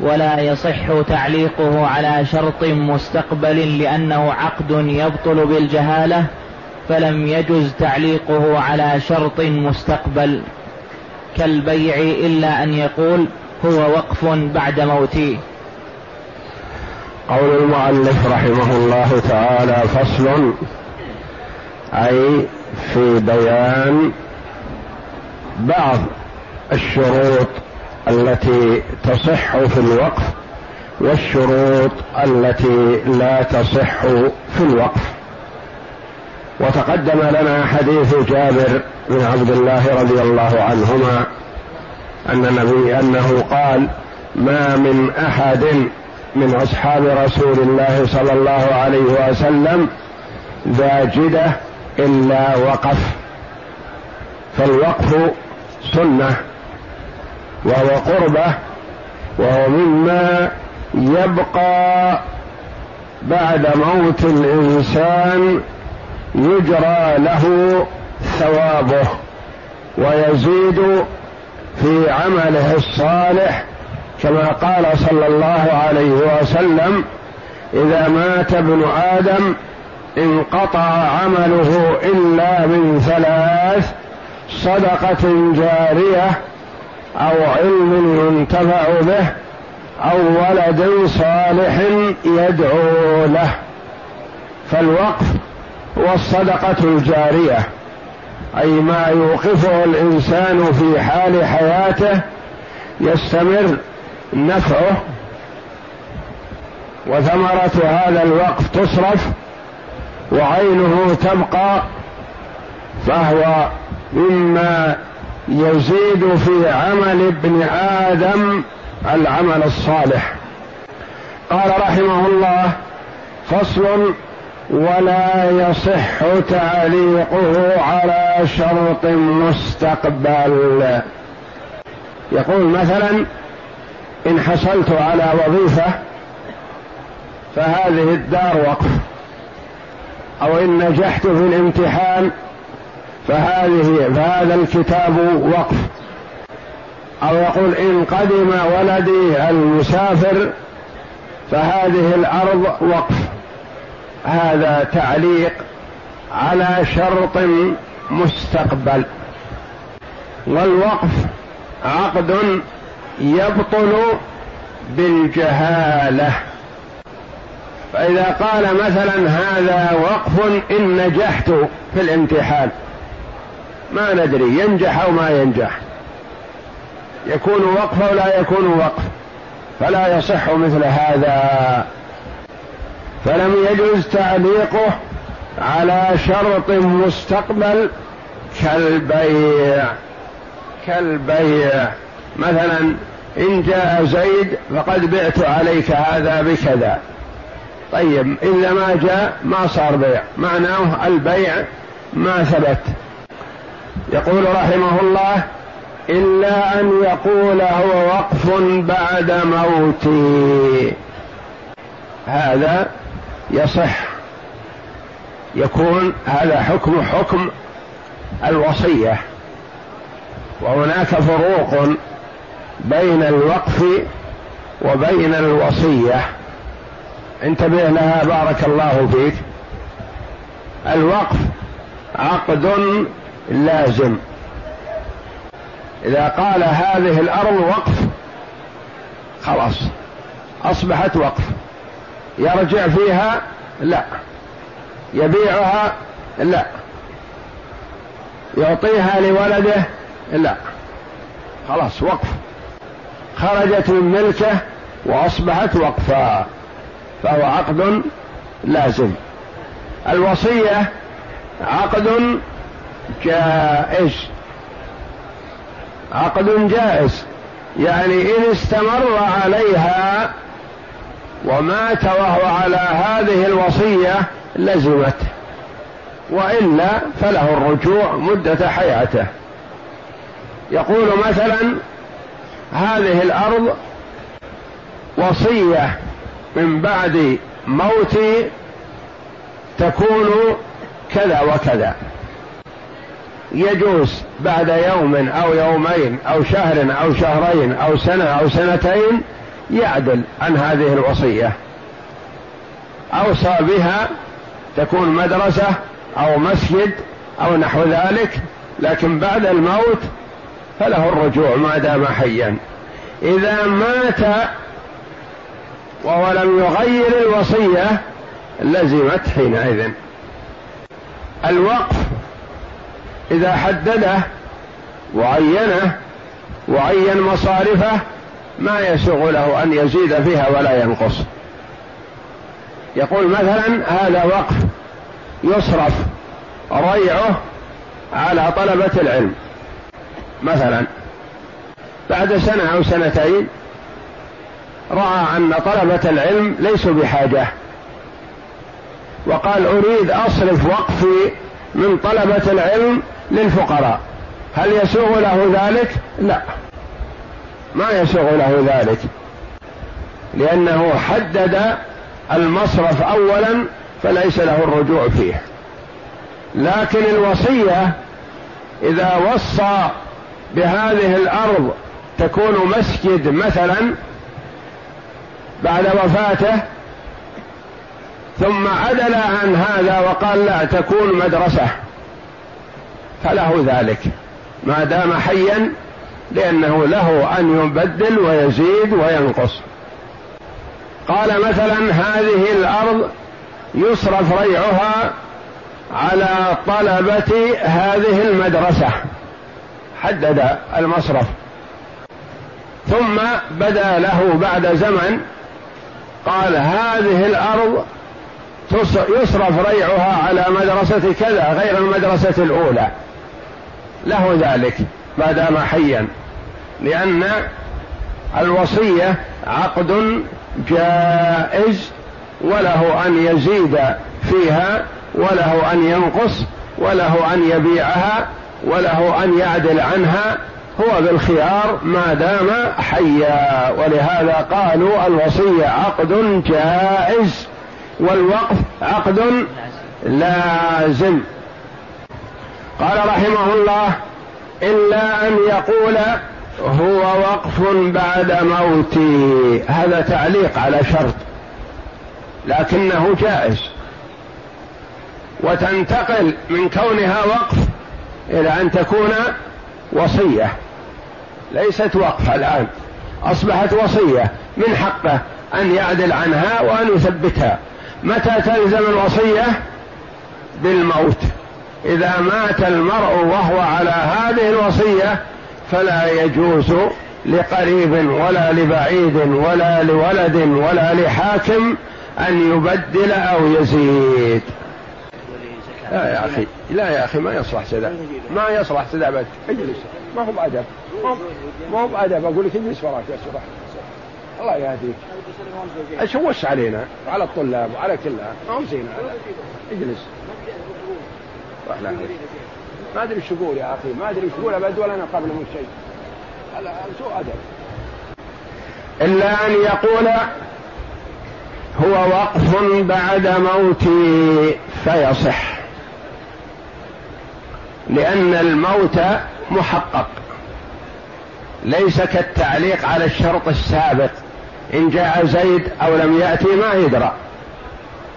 ولا يصح تعليقه على شرط مستقبل لأنه عقد يبطل بالجهالة فلم يجز تعليقه على شرط مستقبل. كالبيع إلا أن يقول هو وقف بعد موتي قول المؤلف رحمه الله تعالى فصل أي في بيان بعض الشروط التي تصح في الوقف والشروط التي لا تصح في الوقف. وتقدم لنا حديث جابر بن عبد الله رضي الله عنهما أن النبي أنه قال ما من أحد من أصحاب رسول الله صلى الله عليه وسلم ذا جدة إلا وقف. فالوقف سنة. وهو قربة وهو مما يبقى بعد موت الإنسان يجرى له ثوابه ويزيد في عمله الصالح كما قال صلى الله عليه وسلم إذا مات ابن آدم انقطع عمله إلا من ثلاث صدقة جارية أو علم ينتفع به أو ولد صالح يدعو له. فالوقف هو الصدقة الجارية أي ما يوقفه الإنسان في حال حياته يستمر نفعه. وثمرة هذا الوقف تصرف وعينه تبقى فهو مما يزيد في عمل ابن آدم العمل الصالح. قال رحمه الله فصل ولا يصح تعليقه على شرط مستقبل. يقول مثلا إن حصلت على وظيفة فهذه الدار وقف أو إن نجحت في الامتحان فهذه فهذا الكتاب وقف. أو يقول إن قدم ولدي المسافر فهذه الأرض وقف. هذا تعليق على شرط مستقبل. والوقف عقد يبطل بالجهالة. فإذا قال مثلا هذا وقف إن نجحت في الامتحان. ما ندري ينجح أو ما ينجح. يكون وقف أو لا يكون وقف. فلا يصح مثل هذا. فلم يجوز تعليقه على شرط مستقبل كالبيع. كالبيع. مثلا إن جاء زيد فقد بعت عليك هذا بكذا. طيب اذا ما جاء ما صار بيع. معناه البيع ما ثبت. يقول رحمه الله إلا أن يقول هو وقف بعد موتي. هذا يصح. يكون هذا حكم حكم الوصية. وهناك فروق بين الوقف وبين الوصية. انتبه لها بارك الله فيك. الوقف عقد لازم إذا قال هذه الأرض وقف خلاص أصبحت وقف. يرجع فيها لا يبيعها لا يعطيها لولده لا خلاص وقف. خرجت من ملكه وأصبحت وقفا فهو عقد لازم. الوصية عقد جائز. عقد جائز. يعني إن استمر عليها ومات وهو على هذه الوصية لزمته. وإلا فله الرجوع مدة حياته. يقول مثلا هذه الأرض وصية من بعد موتي تكون كذا وكذا. يجوز بعد يوم أو يومين أو شهر أو شهرين أو سنة أو سنتين يعدل عن هذه الوصية. أوصى بها تكون مدرسة أو مسجد أو نحو ذلك لكن بعد الموت فله الرجوع ما دام حيا. إذا مات وهو لم يغير الوصية لزمت حينئذ. الوقف إذا حدده وعينه وعين مصارفه ما يسوغ له أن يزيد فيها ولا ينقص. يقول مثلا هذا وقف يصرف ريعه على طلبة العلم. مثلا بعد سنة أو سنتين رأى أن طلبة العلم ليسوا بحاجة وقال أريد أصرف وقفي من طلبة العلم للفقراء. هل يسوغ له ذلك؟ لا. ما يسوغ له ذلك. لأنه حدد المصرف أولا فليس له الرجوع فيه. لكن الوصية إذا وصى بهذه الأرض تكون مسجد مثلا بعد وفاته ثم عدل عن هذا وقال لا تكون مدرسة. فله ذلك. ما دام حيا لأنه له أن يبدل ويزيد وينقص. قال مثلا هذه الأرض يصرف ريعها على طلبة هذه المدرسة. حدد المصرف. ثم بدا له بعد زمن قال هذه الأرض يصرف ريعها على مدرسة كذا غير المدرسة الأولى. له ذلك ما دام حيا. لأن الوصية عقد جائز وله أن يزيد فيها وله أن ينقص وله أن يبيعها وله أن يعدل عنها. هو بالخيار ما دام حيا. ولهذا قالوا الوصية عقد جائز والوقف عقد لازم. قال رحمه الله إلا أن يقول هو وقف بعد موتي. هذا تعليق على شرط لكنه جائز. وتنتقل من كونها وقف إلى أن تكون وصية. ليست وقف الآن أصبحت وصية من حقه أن يعدل عنها وأن يثبتها. متى تلزم الوصية؟ بالموت. إذا مات المرء وهو على هذه الوصية فلا يجوز لقريب ولا لبعيد ولا لولد ولا لحاكم أن يبدل أو يزيد. لا يا أخي لا يا أخي ما يصلح سدى ما يصلح سدى أبد. اجلس. ما هو بأدب. ما هو بأدب. أقول لك اجلس وراك يا صباح الله يهديك. اشوش علينا؟ وعلى الطلاب وعلى كلها. ما هو زين اجلس. ما أدري إيش يقول يا أخي ما أدري إيش يقول ابد ولا أنا قبل من شيء. سوء أدب. إلا أن يقول هو وقف بعد موتي فيصح. لأن الموت محقق. ليس كالتعليق على الشرط السابق إن جاء زيد أو لم يأتي ما يدرى.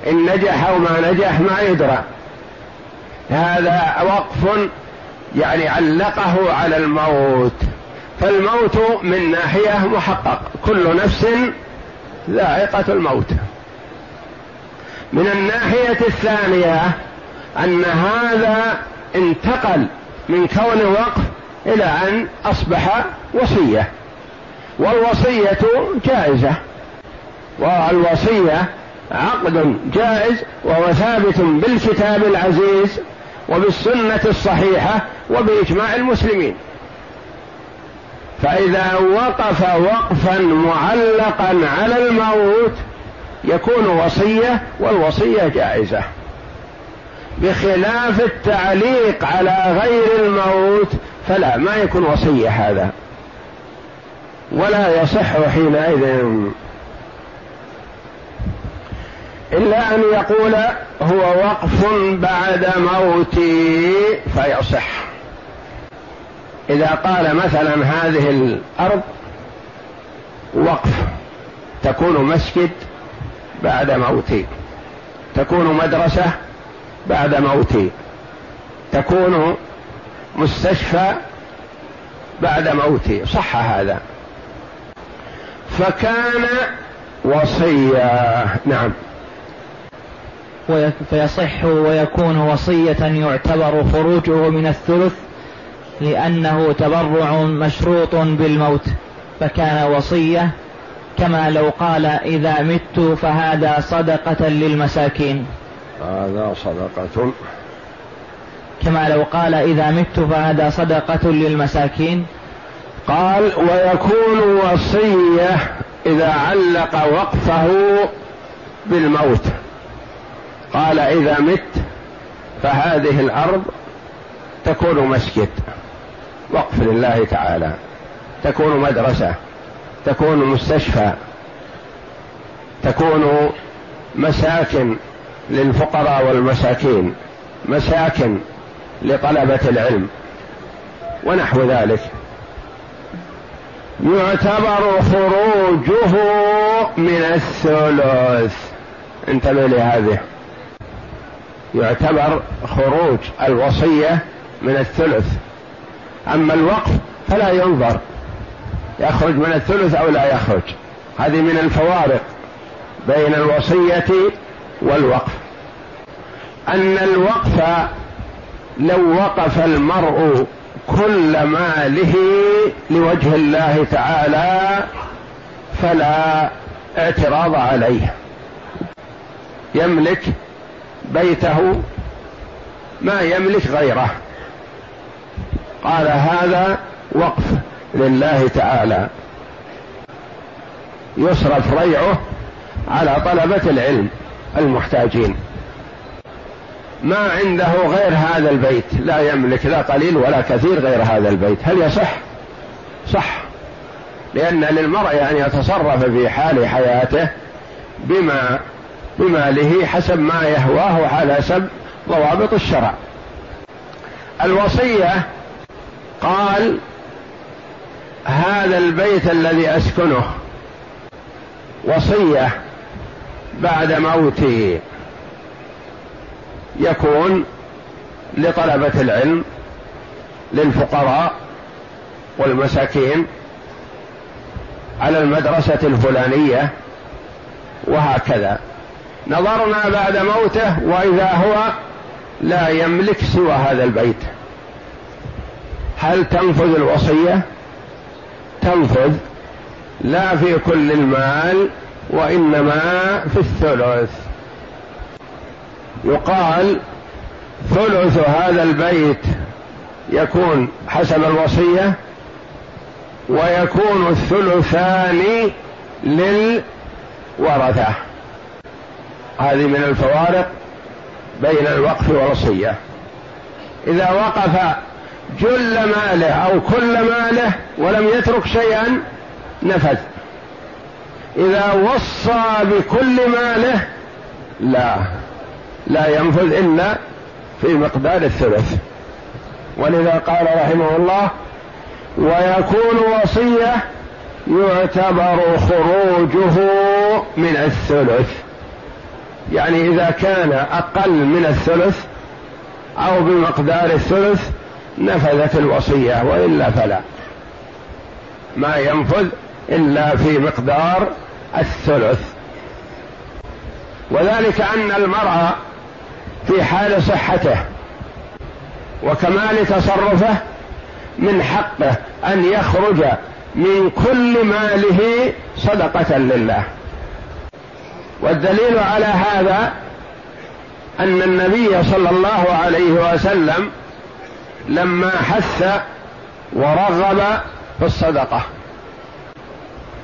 إن نجح أو ما نجح ما يدرى. هذا وقف يعني علقه على الموت. فالموت من ناحية محقق. كل نفس ذائقة الموت. من الناحية الثانية أن هذا انتقل من كون وقف إلى أن أصبح وصية. والوصية جائزة. والوصية عقد جائز وهو ثابت بالكتاب العزيز وبالسنة الصحيحة وبإجماع المسلمين. فإذا وقف وقفا معلقا على الموت يكون وصية والوصية جائزة. بخلاف التعليق على غير الموت فلا ما يكون وصية هذا. ولا يصح حينئذ إلا أن يقول هو وقف بعد موتي فيصح. إذا قال مثلا هذه الأرض وقف تكون مسجد بعد موتي تكون مدرسة بعد موتي تكون مستشفى بعد موتي صح هذا. فكان وصيا نعم. فيصح ويكون وصية يعتبر خروجه من الثلث لأنه تبرع مشروط بالموت فكان وصية كما لو قال إذا مت فهذا صدقة للمساكين. هذا صدقة. كما لو قال إذا مت فهذا صدقة للمساكين. قال ويكون وصية إذا علق وقفه بالموت. قال إذا مت فهذه الأرض تكون مسجد. وقف لله تعالى. تكون مدرسة. تكون مستشفى. تكون مساكن للفقراء والمساكين. مساكن لطلبة العلم. ونحو ذلك. يعتبر خروجه من الثلث. انتبه لهذه. يعتبر خروج الوصية من الثلث. أما الوقف فلا ينظر يخرج من الثلث أو لا يخرج. هذه من الفوارق بين الوصية والوقف. أن الوقف لو وقف المرء كل ماله لوجه الله تعالى فلا اعتراض عليه. يملك بيته ما يملك غيره. قال هذا وقف لله تعالى. يصرف ريعه على طلبة العلم المحتاجين. ما عنده غير هذا البيت. لا يملك لا قليل ولا كثير غير هذا البيت. هل يصح؟ صح. لأن للمرء أن يتصرف في حال حياته بما بماله حسب ما يهواه على حسب ضوابط الشرع. الوصية قال هذا البيت الذي أسكنه وصية بعد موتي يكون لطلبة العلم للفقراء والمساكين على المدرسة الفلانية وهكذا. نظرنا بعد موته وإذا هو لا يملك سوى هذا البيت. هل تنفذ الوصية؟ تنفذ لا في كل المال وإنما في الثلث. يقال ثلث هذا البيت يكون حسب الوصية ويكون الثلثان للورثة. هذه من الفوارق بين الوقف والوصية. إذا وقف جل ماله أو كل ماله ولم يترك شيئا نفذ. إذا وصى بكل ماله لا. لا ينفذ إلا في مقدار الثلث. ولذا قال رحمه الله ويكون وصية يعتبر خروجه من الثلث. يعني إذا كان أقل من الثلث أو بمقدار الثلث نفذت الوصية وإلا فلا. ما ينفذ إلا في مقدار الثلث. وذلك أن المرء في حال صحته وكمال تصرفه من حقه أن يخرج من كل ماله صدقة لله. والدليل على هذا أن النبي صلى الله عليه وسلم لما حث ورغب في الصدقة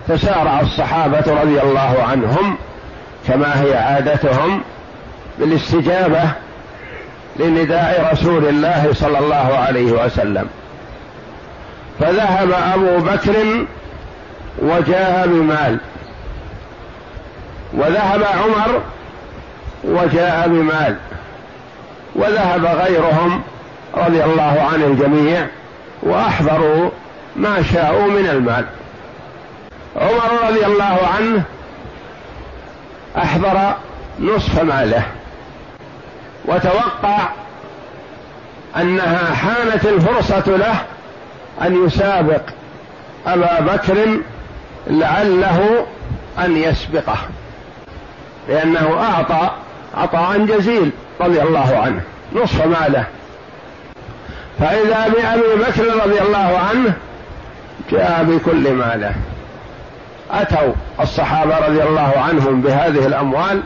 تسارع الصحابة رضي الله عنهم كما هي عادتهم بالاستجابة لنداء رسول الله صلى الله عليه وسلم. فذهب أبو بكر وجاء بمال. وذهب عمر وجاء بمال وذهب غيرهم رضي الله عن الجميع وأحضروا ما شاءوا من المال. عمر رضي الله عنه أحضر نصف ماله وتوقع أنها حانت الفرصة له أن يسابق أبا بكر لعله أن يسبقه. لأنه أعطى عطاء جزيل رضي الله عنه نصف ماله. فإذا بأبي بكر رضي الله عنه جاء بكل ماله. أتوا الصحابة رضي الله عنهم بهذه الأموال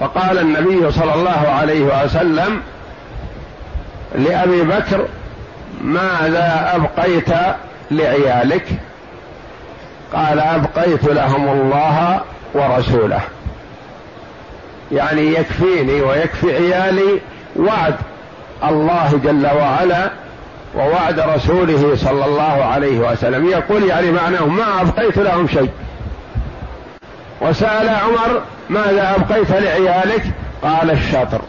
فقال النبي صلى الله عليه وسلم لأبي بكر ماذا أبقيت لعيالك؟ قال أبقيت لهم الله ورسوله. يعني يكفيني ويكفي عيالي وعد الله جل وعلا ووعد رسوله صلى الله عليه وسلم. يقول يعني معناه ما أبقيت لهم شيء. وسأل عمر ماذا أبقيت لعيالك؟ قال الشاطر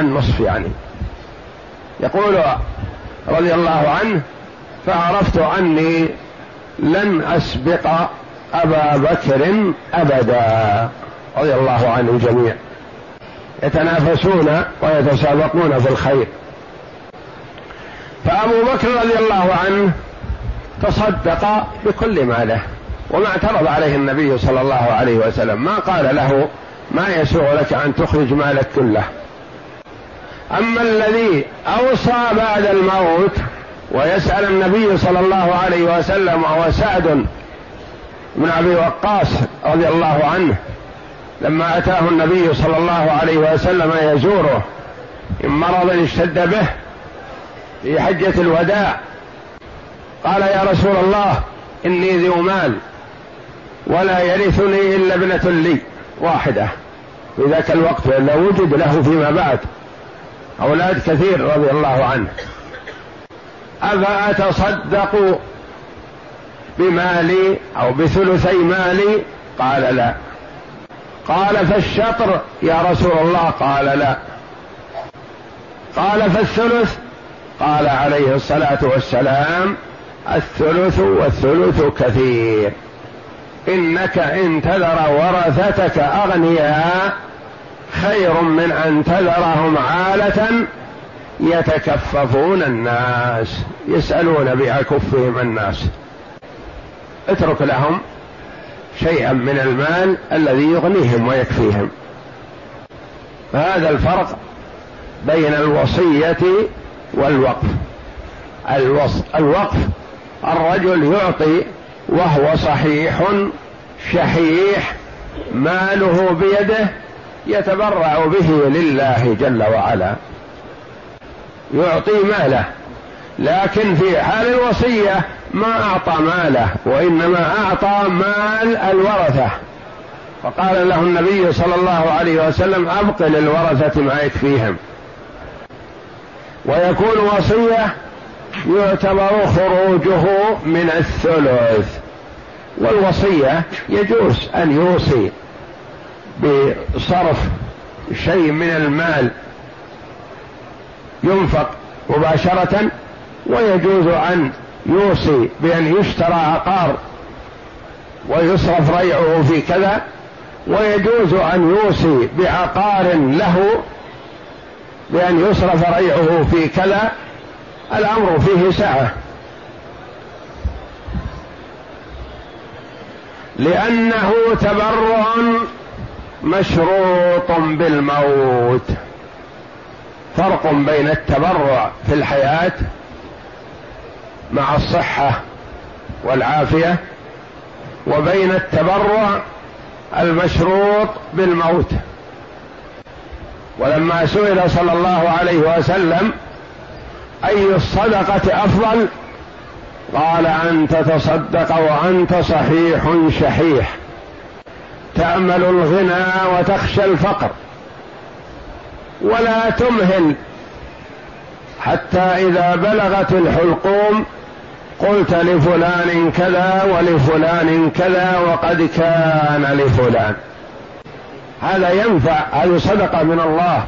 النصف يعني. يقول رضي الله عنه فعرفت أني لن أسبق أبا بكر أبدا. رضي الله عن الجميع يتنافسون ويتسابقون في الخير. فأبو بكر رضي الله عنه تصدق بكل ماله وما اعترض عليه النبي صلى الله عليه وسلم. ما قال له ما يسوغ لك أن تخرج مالك كله. أما الذي أوصى بعد الموت ويسأل النبي صلى الله عليه وسلم وهو سعد بن أبي وقاص رضي الله عنه لما أتاه النبي صلى الله عليه وسلم يزوره من مرض اشتد به في حجة الوداع قال يا رسول الله إني ذو مال ولا يرثني إلا ابنة لي واحدة. في ذاك الوقت لو وجد له فيما بعد أولاد كثير رضي الله عنه. أفأتصدق بمالي أو بثلثي مالي؟ قال لا. قال فالشطر يا رسول الله قال لا. قال فالثلث قال عليه الصلاة والسلام الثلث والثلث كثير. إنك إن تذر ورثتك أغنياء خير من أن تذرهم عالة يتكففون الناس يسألون بأكفهم الناس. اترك لهم شيئا من المال الذي يغنيهم ويكفيهم. فهذا الفرق بين الوصية والوقف. الوقف الرجل يعطي وهو صحيح شحيح ماله بيده يتبرع به لله جل وعلا. يعطي ماله. لكن في حال الوصية ما أعطى ماله وإنما أعطى مال الورثة. فقال له النبي صلى الله عليه وسلم ابق للورثه ما يكفيهم. ويكون وصية يعتبر خروجه من الثلث. والوصية يجوز أن يوصي بصرف شيء من المال. ينفق مباشرة ويجوز أن يوصي بأن يشترى عقار ويصرف ريعه في كذا ويجوز أن يوصي بعقار له بأن يصرف ريعه في كذا الأمر فيه سعة لأنه تبرع مشروط بالموت. فرق بين التبرع في الحياة مع الصحة والعافية وبين التبرع المشروط بالموت. ولما سئل صلى الله عليه وسلم أي الصدقة أفضل؟ قال ان تتصدق وأنت صحيح شحيح. تأمل الغنى وتخشى الفقر. ولا تمهل حتى إذا بلغت الحلقوم قلت لفلان كذا ولفلان كذا وقد كان لفلان. هذا ينفع هذه صدقة من الله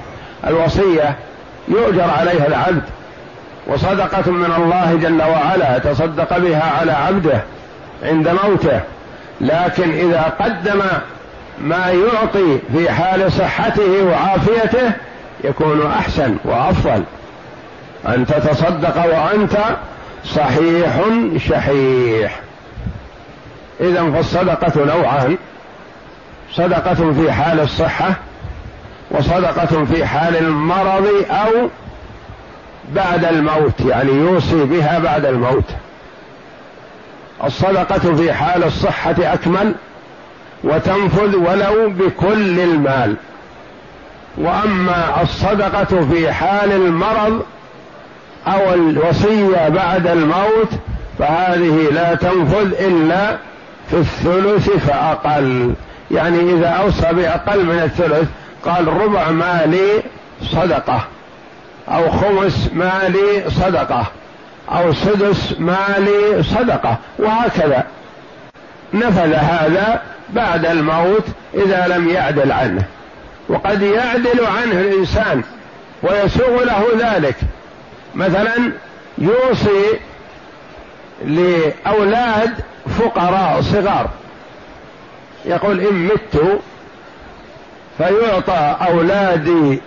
الوصية يؤجر عليها العبد وصدقة من الله جل وعلا تصدق بها على عبده عند موته. لكن إذا قدم ما يعطي في حال صحته وعافيته يكون أحسن وأفضل. أن تتصدق وأنت صحيح شحيح. إذا فالصدقة نوعان. صدقة في حال الصحة وصدقة في حال المرض أو بعد الموت يعني يوصي بها بعد الموت. الصدقة في حال الصحة أكمل وتنفذ ولو بكل المال. وأما الصدقة في حال المرض أو الوصية بعد الموت فهذه لا تنفذ إلا في الثلث فأقل. يعني إذا أوصى بأقل من الثلث قال ربع مالي صدقة أو خمس مالي صدقة أو سدس مالي صدقة وهكذا. نفذ هذا بعد الموت إذا لم يعدل عنه. وقد يعدل عنه الإنسان ويسوغ له ذلك. مثلا يوصي لأولاد فقراء صغار. يقول إن مت فيعطى اولادي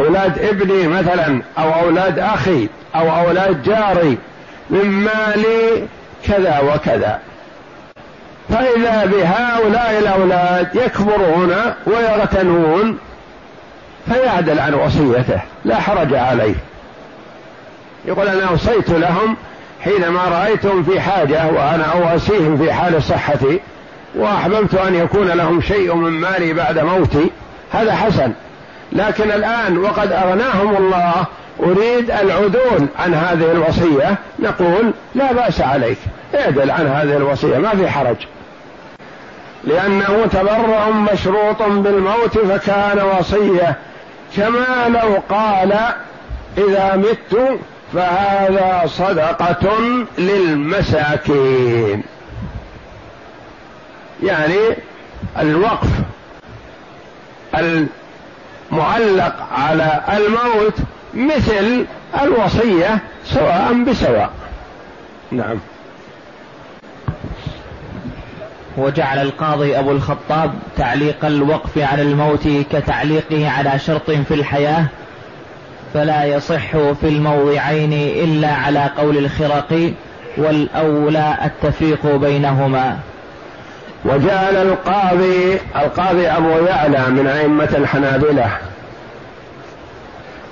أولاد ابني مثلا أو أولاد أخي أو أولاد جاري من مالي كذا وكذا. فإذا بهؤلاء الأولاد يكبرون ويغتنون فيعدل عن وصيته لا حرج عليه. يقول أنا أوصيت لهم حينما رأيتهم في حاجة وأنا أواسيهم في حال صحتي وأحببت أن يكون لهم شيء من مالي بعد موتي هذا حسن. لكن الآن وقد أغناهم الله أريد العدول عن هذه الوصية نقول لا بأس عليك اعدل عن هذه الوصية ما في حرج. لأنه تبرع مشروط بالموت فكان وصية كما لو قال إذا مت فهذا صدقة للمساكين. يعني الوقف المعلق على الموت مثل الوصية سواء بسواء. نعم. وجعل القاضي أبو الخطاب تعليق الوقف على الموت كتعليقه على شرط في الحياة فلا يصح في الموضعين إلا على قول الخرقي والأولى التفريق بينهما. وجعل القاضي القاضي أبو يعلى من أئمة الحنابلة.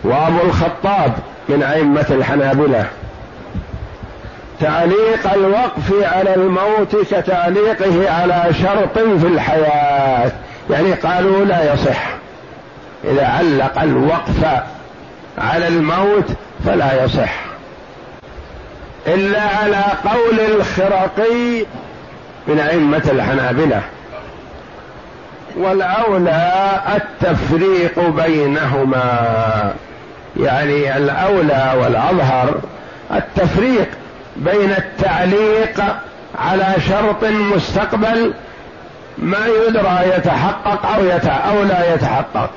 وأبو الخطاب من أئمة الحنابلة. تعليق الوقف على الموت كتعليقه على شرط في الحياة. يعني قالوا لا يصح. إذا علق الوقف على الموت فلا يصح. إلا على قول الخرقي من أئمة الحنابلة. والأولى التفريق بينهما. يعني الأولى والأظهر التفريق بين التعليق على شرط مستقبل ما يدرى يتحقق أو, يت... أو لا يتحقق.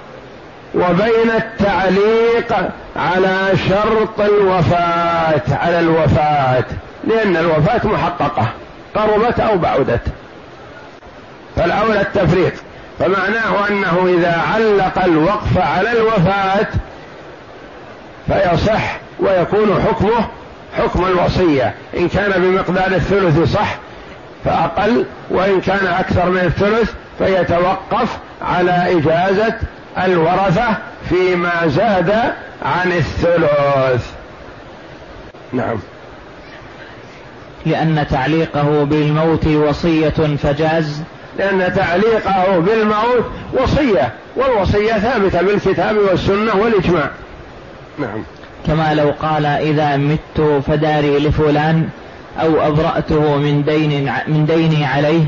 وبين التعليق على شرط الوفاة على الوفاة لأن الوفاة محققة قربت أو بعدت. فالأولى التفريق فمعناه أنه إذا علق الوقف على الوفاة فيصح ويكون حكمه حكم الوصية. إن كان بمقدار الثلث صح فأقل وإن كان أكثر من الثلث فيتوقف على إجازة الورثة فيما زاد عن الثلث. نعم. لأن تعليقه بالموت وصية فجاز. لأن تعليقه بالموت وصية والوصية ثابتة بالكتاب والسنة والإجماع. نعم. كما لو قال إذا مت فداري لفلان أو أبرأته من دين من ديني عليه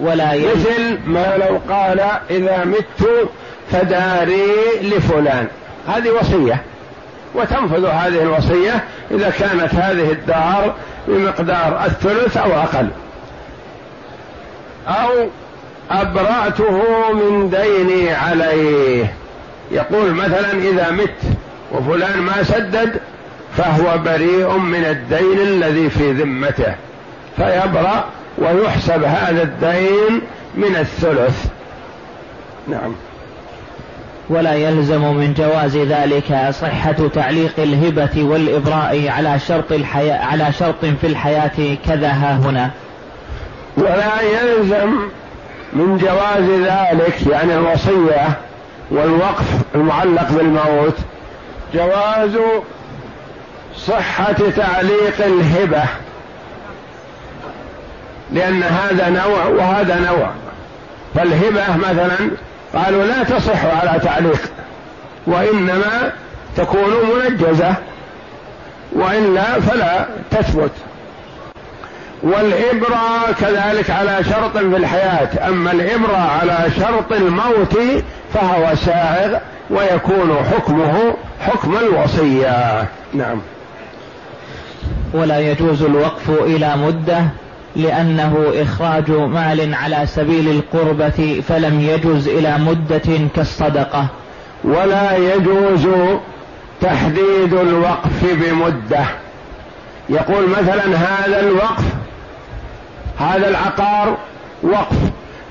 ولا مثل ما لو قال إذا مت فداري لفلان. هذه وصية. وتنفذ هذه الوصية إذا كانت هذه الدار بمقدار الثلث أو أقل. أو أبرأته من ديني عليه. يقول مثلا إذا مت وفلان ما سدد فهو بريء من الدين الذي في ذمته. فيبرأ ويحسب هذا الدين من الثلث. نعم. ولا يلزم من جواز ذلك صحة تعليق الهبة والإبراء على شرط الحياة على شرط في الحياة كذا ها هنا. ولا يلزم من جواز ذلك يعني الوصية والوقف المعلق بالموت جواز صحة تعليق الهبة. لأن هذا نوع وهذا نوع. فالهبة مثلا قالوا لا تصح على تعليق وإنما تكون منجزة وإلا فلا تثبت. والإبرة كذلك على شرط في الحياة أما الإبرة على شرط الموت فهو سائغ ويكون حكمه حكم الوصية. نعم. ولا يجوز الوقف إلى مدة لأنه إخراج مال على سبيل القربة فلم يجوز إلى مدة كالصدقة. ولا يجوز تحديد الوقف بمدة. يقول مثلا هذا الوقف هذا العقار وقف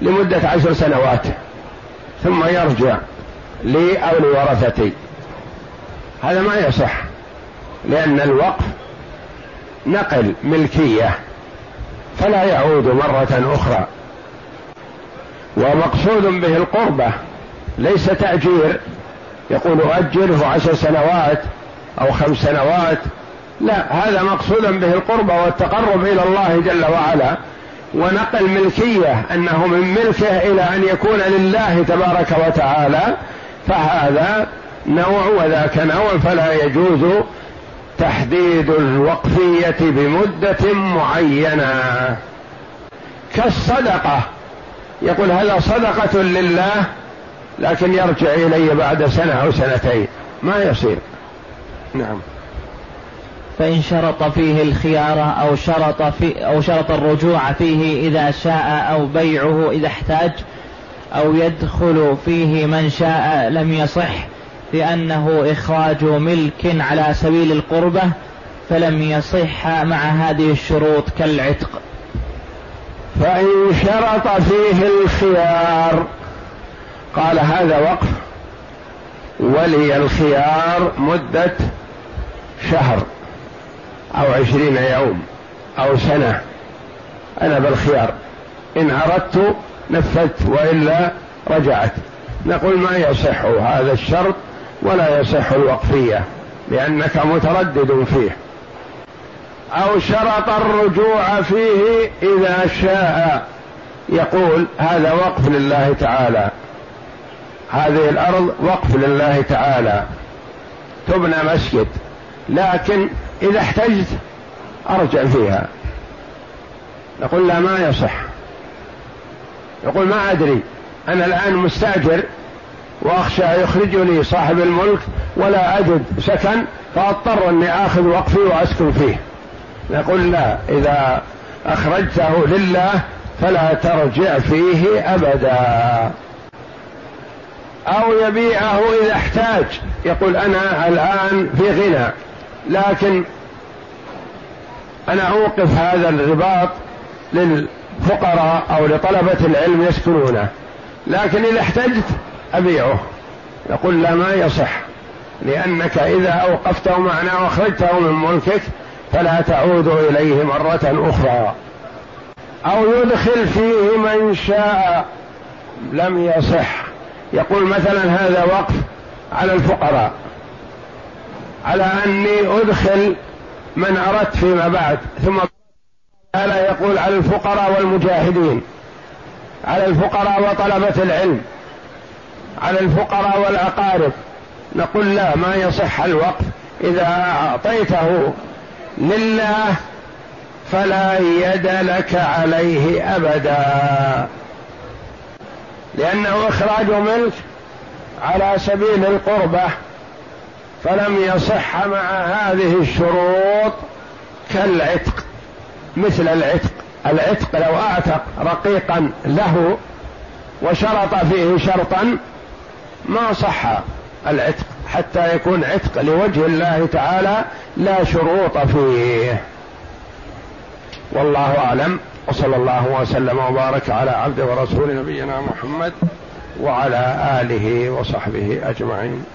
لمدة عشر سنوات ثم يرجع لي أو لورثتي. هذا ما يصح لأن الوقف نقل ملكية. فلا يعود مرة أخرى. ومقصود به القربة ليس تأجير. يقول أجره عشر سنوات أو خمس سنوات. لا هذا مقصودا به القربة والتقرب إلى الله جل وعلا. ونقل ملكية أنه من ملكه إلى أن يكون لله تبارك وتعالى. فهذا نوع وذاك نوع فلا يجوز تحديد الوقفية بمدة معينة. كالصدقة. يقول هذا صدقة لله؟ لكن يرجع إلي بعد سنة أو سنتين. ما يصير. نعم. فإن شرط فيه الخيار أو شرط في أو شرط الرجوع فيه إذا شاء أو بيعه إذا احتاج أو يدخل فيه من شاء لم يصح لأنه إخراج ملك على سبيل القربة فلم يصح مع هذه الشروط كالعتق. فإن شرط فيه الخيار قال هذا وقف. ولي الخيار مدة شهر أو عشرين يوم أو سنة. أنا بالخيار. إن أردت نفذت وإلا رجعت. نقول ما يصح هذا الشرط؟ ولا يصح الوقفية لأنك متردد فيه. أو شرط الرجوع فيه إذا شاء. يقول هذا وقف لله تعالى. هذه الأرض وقف لله تعالى. تبنى مسجد لكن إذا احتجت أرجع فيها. نقول لا ما يصح. يقول ما أدري. أنا الآن مستأجر. وأخشى يخرجني صاحب الملك ولا أجد سكن فأضطر أني آخذ وقفي وأسكن فيه. نقول لا إذا أخرجته لله فلا ترجع فيه أبدا. أو يبيعه إذا احتاج. يقول أنا الآن في غنى لكن أنا أوقف هذا الرباط للفقراء أو لطلبة العلم يسكنونه. لكن إذا احتجت أبيعه. يقول لا ما يصح. لأنك إذا أوقفته معنا وأخرجته من ملكك فلا تعود إليه مرة أخرى. أو يدخل فيه من شاء. لم يصح. يقول مثلا هذا وقف على الفقراء. على أني أدخل من أردت فيما بعد. ثم ألا يقول على الفقراء والمجاهدين. على الفقراء وطلبة العلم. على الفقراء والأقارب نقول لا ما يصح الوقف. إذا أعطيته لله فلا يد لك عليه أبدا. لأنه إخراج ملك على سبيل القربة. فلم يصح مع هذه الشروط كالعتق مثل العتق. العتق لو أعتق رقيقا له وشرط فيه شرطا ما صح العتق حتى يكون عتق لوجه الله تعالى لا شروط فيه. والله أعلم. وصلى الله وسلم وبارك على عبد ورسول نبينا محمد وعلى آله وصحبه أجمعين.